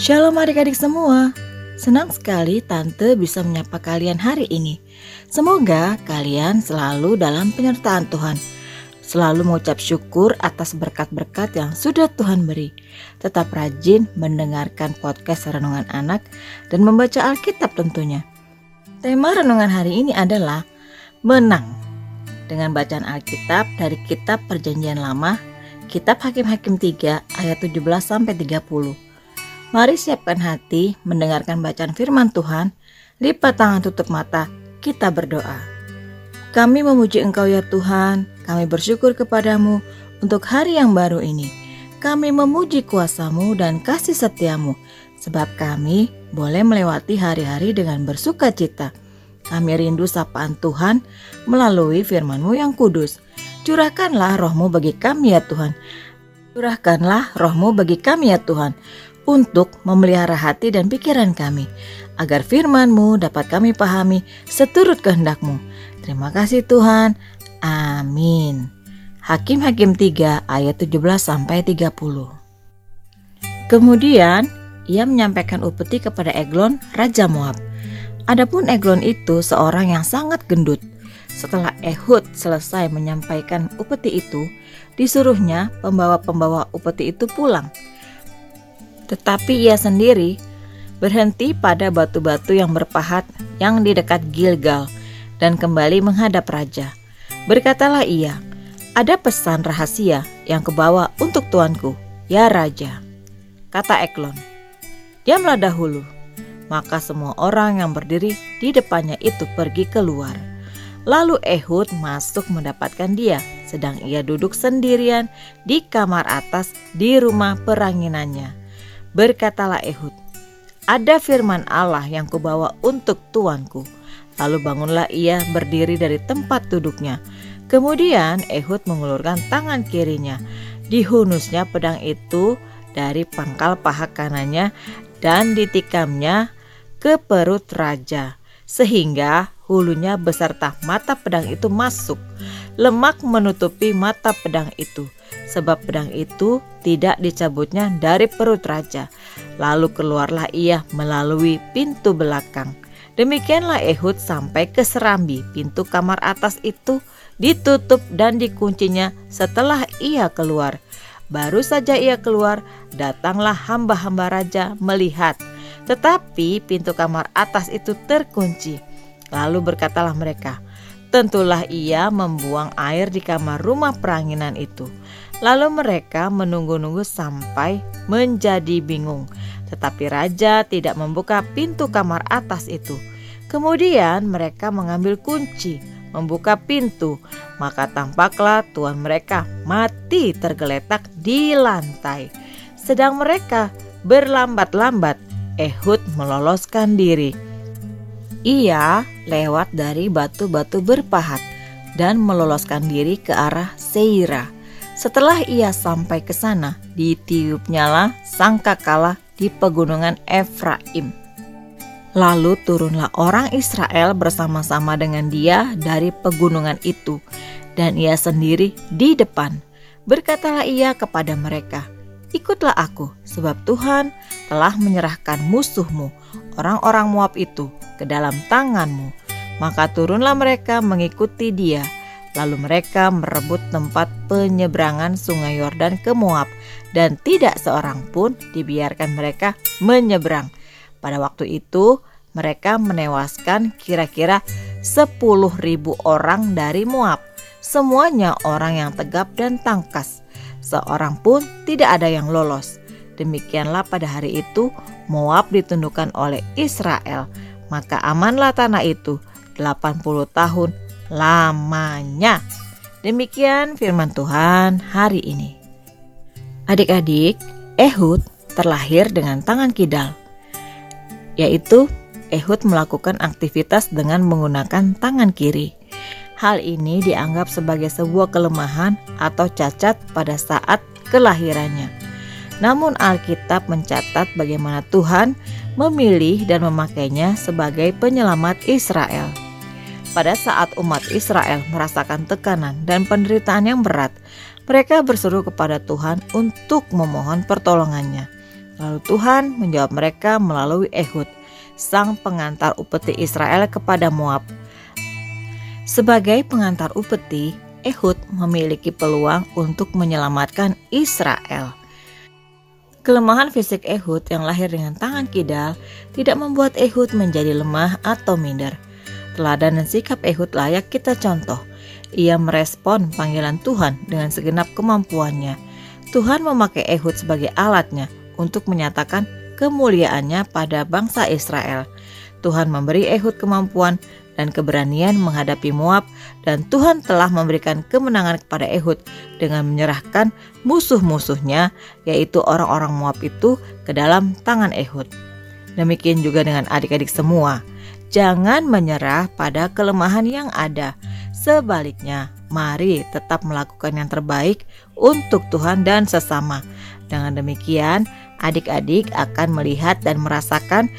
Shalom adik-adik semua. Senang sekali Tante bisa menyapa kalian hari ini. Semoga kalian selalu dalam penyertaan Tuhan. Selalu mengucap syukur atas berkat-berkat yang sudah Tuhan beri. Tetap rajin mendengarkan podcast Renungan Anak dan membaca Alkitab tentunya. Tema renungan hari ini adalah menang. Dengan bacaan Alkitab dari kitab Perjanjian Lama, kitab Hakim-hakim 3 ayat 17 sampai 30. Mari siapkan hati mendengarkan bacaan firman Tuhan. Lipat tangan tutup mata, kita berdoa. Kami memuji Engkau ya Tuhan, kami bersyukur kepadamu untuk hari yang baru ini. Kami memuji kuasamu dan kasih setiamu, sebab kami boleh melewati hari-hari dengan bersuka cita. Kami rindu sapaan Tuhan melalui firman-Mu yang kudus. Curahkanlah rohmu bagi kami ya Tuhan. Curahkanlah rohmu bagi kami ya Tuhan untuk memelihara hati dan pikiran kami, agar firman-Mu dapat kami pahami seturut kehendak-Mu. Terima kasih Tuhan. Amin. Hakim-Hakim 3 ayat 17 sampai 30. Kemudian ia menyampaikan upeti kepada Eglon, Raja Moab. Adapun Eglon itu seorang yang sangat gendut. Setelah Ehud selesai menyampaikan upeti itu, disuruhnya pembawa-pembawa upeti itu pulang. Tetapi ia sendiri berhenti pada batu-batu yang berpahat yang di dekat Gilgal dan kembali menghadap raja. Berkatalah ia, ada pesan rahasia yang kebawa untuk tuanku, ya raja. Kata Eklon, diamlah dahulu. Maka semua orang yang berdiri di depannya itu pergi keluar. Lalu Ehud masuk mendapatkan dia, sedang ia duduk sendirian di kamar atas di rumah peranginannya. Berkatalah Ehud, ada firman Allah yang kubawa untuk tuanku. Lalu bangunlah ia berdiri dari tempat duduknya. Kemudian Ehud mengulurkan tangan kirinya. Dihunusnya pedang itu dari pangkal paha kanannya dan ditikamnya ke perut raja. Sehingga hulunya beserta mata pedang itu masuk. Lemak menutupi mata pedang itu sebab pedang itu tidak dicabutnya dari perut raja. Lalu keluarlah ia melalui pintu belakang. Demikianlah Ehud sampai ke serambi pintu kamar atas itu ditutup dan dikuncinya setelah ia keluar. Baru saja ia keluar, datanglah hamba-hamba raja melihat. Tetapi pintu kamar atas itu terkunci. Lalu berkatalah mereka, tentulah ia membuang air di kamar rumah peranginan itu. Lalu mereka menunggu-nunggu sampai menjadi bingung. Tetapi raja tidak membuka pintu kamar atas itu. Kemudian mereka mengambil kunci, membuka pintu, maka tampaklah tuan mereka mati tergeletak di lantai. Sedang mereka berlambat-lambat, Ehud meloloskan diri. Ia lewat dari batu-batu berpahat dan meloloskan diri ke arah Seira setelah ia sampai ke sana, ditiupnyalah sangkakala di pegunungan Efraim. Lalu turunlah orang Israel bersama-sama dengan dia dari pegunungan itu, dan ia sendiri di depan. Berkatalah ia kepada mereka, "Ikutlah aku, sebab Tuhan telah menyerahkan musuhmu, orang-orang Moab itu, ke dalam tanganmu." Maka turunlah mereka mengikuti dia Lalu mereka merebut tempat penyeberangan sungai Yordan ke Moab dan tidak seorang pun dibiarkan mereka menyeberang. Pada waktu itu mereka menewaskan kira-kira 10.000 orang dari Moab. Semuanya orang yang tegap dan tangkas. Seorang pun tidak ada yang lolos. Demikianlah pada hari itu Moab ditundukkan oleh Israel. Maka amanlah tanah itu 80 tahun lamanya. Demikian firman Tuhan hari ini. Adik-adik, Ehud terlahir dengan tangan kidal, yaitu Ehud melakukan aktivitas dengan menggunakan tangan kiri. Hal ini dianggap sebagai sebuah kelemahan atau cacat pada saat kelahirannya. Namun Alkitab mencatat bagaimana Tuhan memilih dan memakainya sebagai penyelamat Israel. Pada saat umat Israel merasakan tekanan dan penderitaan yang berat, mereka berseru kepada Tuhan untuk memohon pertolongannya. Lalu Tuhan menjawab mereka melalui Ehud, sang pengantar upeti Israel kepada Moab. Sebagai pengantar upeti, Ehud memiliki peluang untuk menyelamatkan Israel. Kelemahan fisik Ehud yang lahir dengan tangan kidal tidak membuat Ehud menjadi lemah atau minder. Teladan dan sikap Ehud layak kita contoh. Ia merespon panggilan Tuhan dengan segenap kemampuannya. Tuhan memakai Ehud sebagai alatnya untuk menyatakan kemuliaannya pada bangsa Israel. Tuhan memberi Ehud kemampuan dan keberanian menghadapi Moab dan Tuhan telah memberikan kemenangan kepada Ehud dengan menyerahkan musuh-musuhnya yaitu orang-orang Moab itu ke dalam tangan Ehud. Demikian juga dengan adik-adik semua. Jangan menyerah pada kelemahan yang ada. Sebaliknya, mari tetap melakukan yang terbaik untuk Tuhan dan sesama. Dengan demikian, adik-adik akan melihat dan merasakan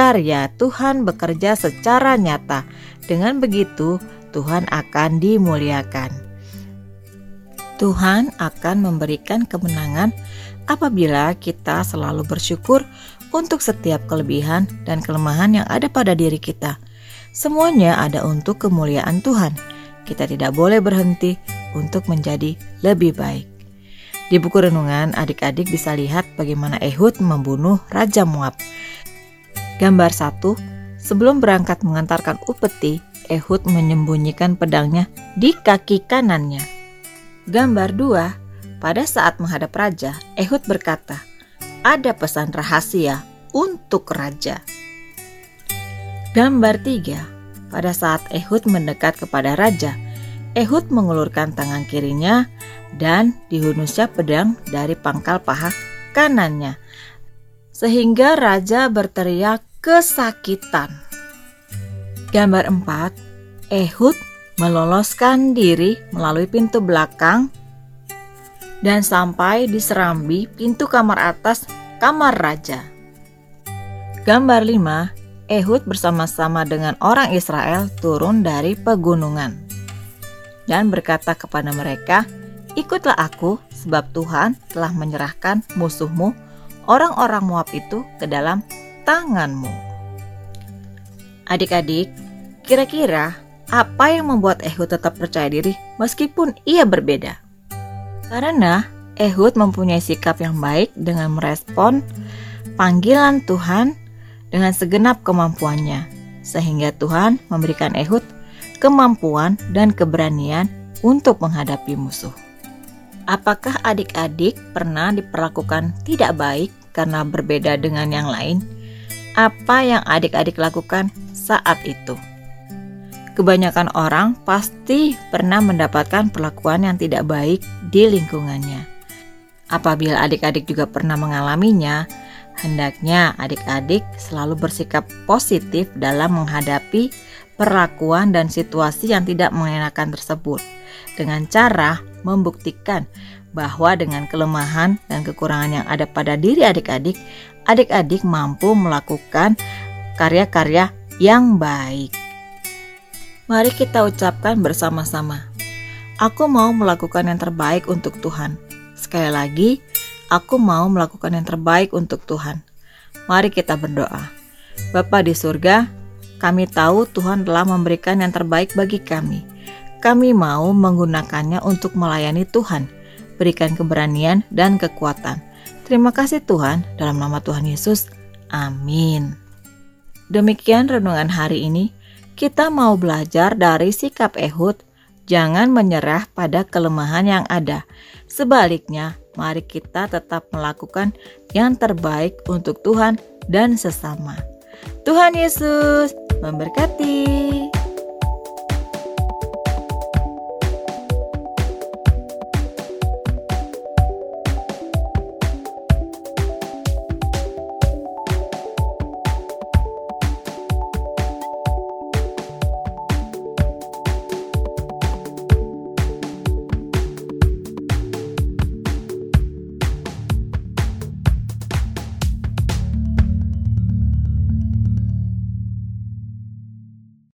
karya Tuhan bekerja secara nyata. Dengan begitu, Tuhan akan dimuliakan. Tuhan akan memberikan kemenangan apabila kita selalu bersyukur untuk setiap kelebihan dan kelemahan yang ada pada diri kita. Semuanya ada untuk kemuliaan Tuhan. Kita tidak boleh berhenti untuk menjadi lebih baik. Di buku renungan, adik-adik bisa lihat bagaimana Ehud membunuh Raja Moab. Gambar 1, sebelum berangkat mengantarkan upeti, Ehud menyembunyikan pedangnya di kaki kanannya. Gambar 2, pada saat menghadap raja, Ehud berkata, "Ada pesan rahasia untuk raja." Gambar 3, pada saat Ehud mendekat kepada raja, Ehud mengulurkan tangan kirinya dan dihunusnya pedang dari pangkal paha kanannya. Sehingga raja berteriak kesakitan. Gambar 4. Ehud meloloskan diri melalui pintu belakang dan sampai di serambi pintu kamar atas kamar raja. Gambar 5. Ehud bersama-sama dengan orang Israel turun dari pegunungan dan berkata kepada mereka, Ikutlah aku, sebab Tuhan telah menyerahkan musuhmu, orang-orang Moab itu, ke dalam tanganmu. Adik-adik, kira-kira apa yang membuat Ehud tetap percaya diri meskipun ia berbeda? Karena Ehud mempunyai sikap yang baik dengan merespon panggilan Tuhan dengan segenap kemampuannya, sehingga Tuhan memberikan Ehud kemampuan dan keberanian untuk menghadapi musuh. Apakah adik-adik pernah diperlakukan tidak baik karena berbeda dengan yang lain? Apa yang adik-adik lakukan saat itu? Kebanyakan orang pasti pernah mendapatkan perlakuan yang tidak baik di lingkungannya. Apabila adik-adik juga pernah mengalaminya, hendaknya adik-adik selalu bersikap positif dalam menghadapi perlakuan dan situasi yang tidak mengenakan tersebut dengan cara membuktikan bahwa dengan kelemahan dan kekurangan yang ada pada diri adik-adik, adik-adik mampu melakukan karya-karya yang baik. Mari kita ucapkan bersama-sama. Aku mau melakukan yang terbaik untuk Tuhan. Sekali lagi, aku mau melakukan yang terbaik untuk Tuhan. Mari kita berdoa. Bapa di surga, kami tahu Tuhan telah memberikan yang terbaik bagi kami. Kami mau menggunakannya untuk melayani Tuhan. Berikan keberanian dan kekuatan. Terima kasih Tuhan, dalam nama Tuhan Yesus. Amin. Demikian renungan hari ini. Kita mau belajar dari sikap Ehud, jangan menyerah pada kelemahan yang ada. Sebaliknya, mari kita tetap melakukan yang terbaik untuk Tuhan dan sesama. Tuhan Yesus memberkati.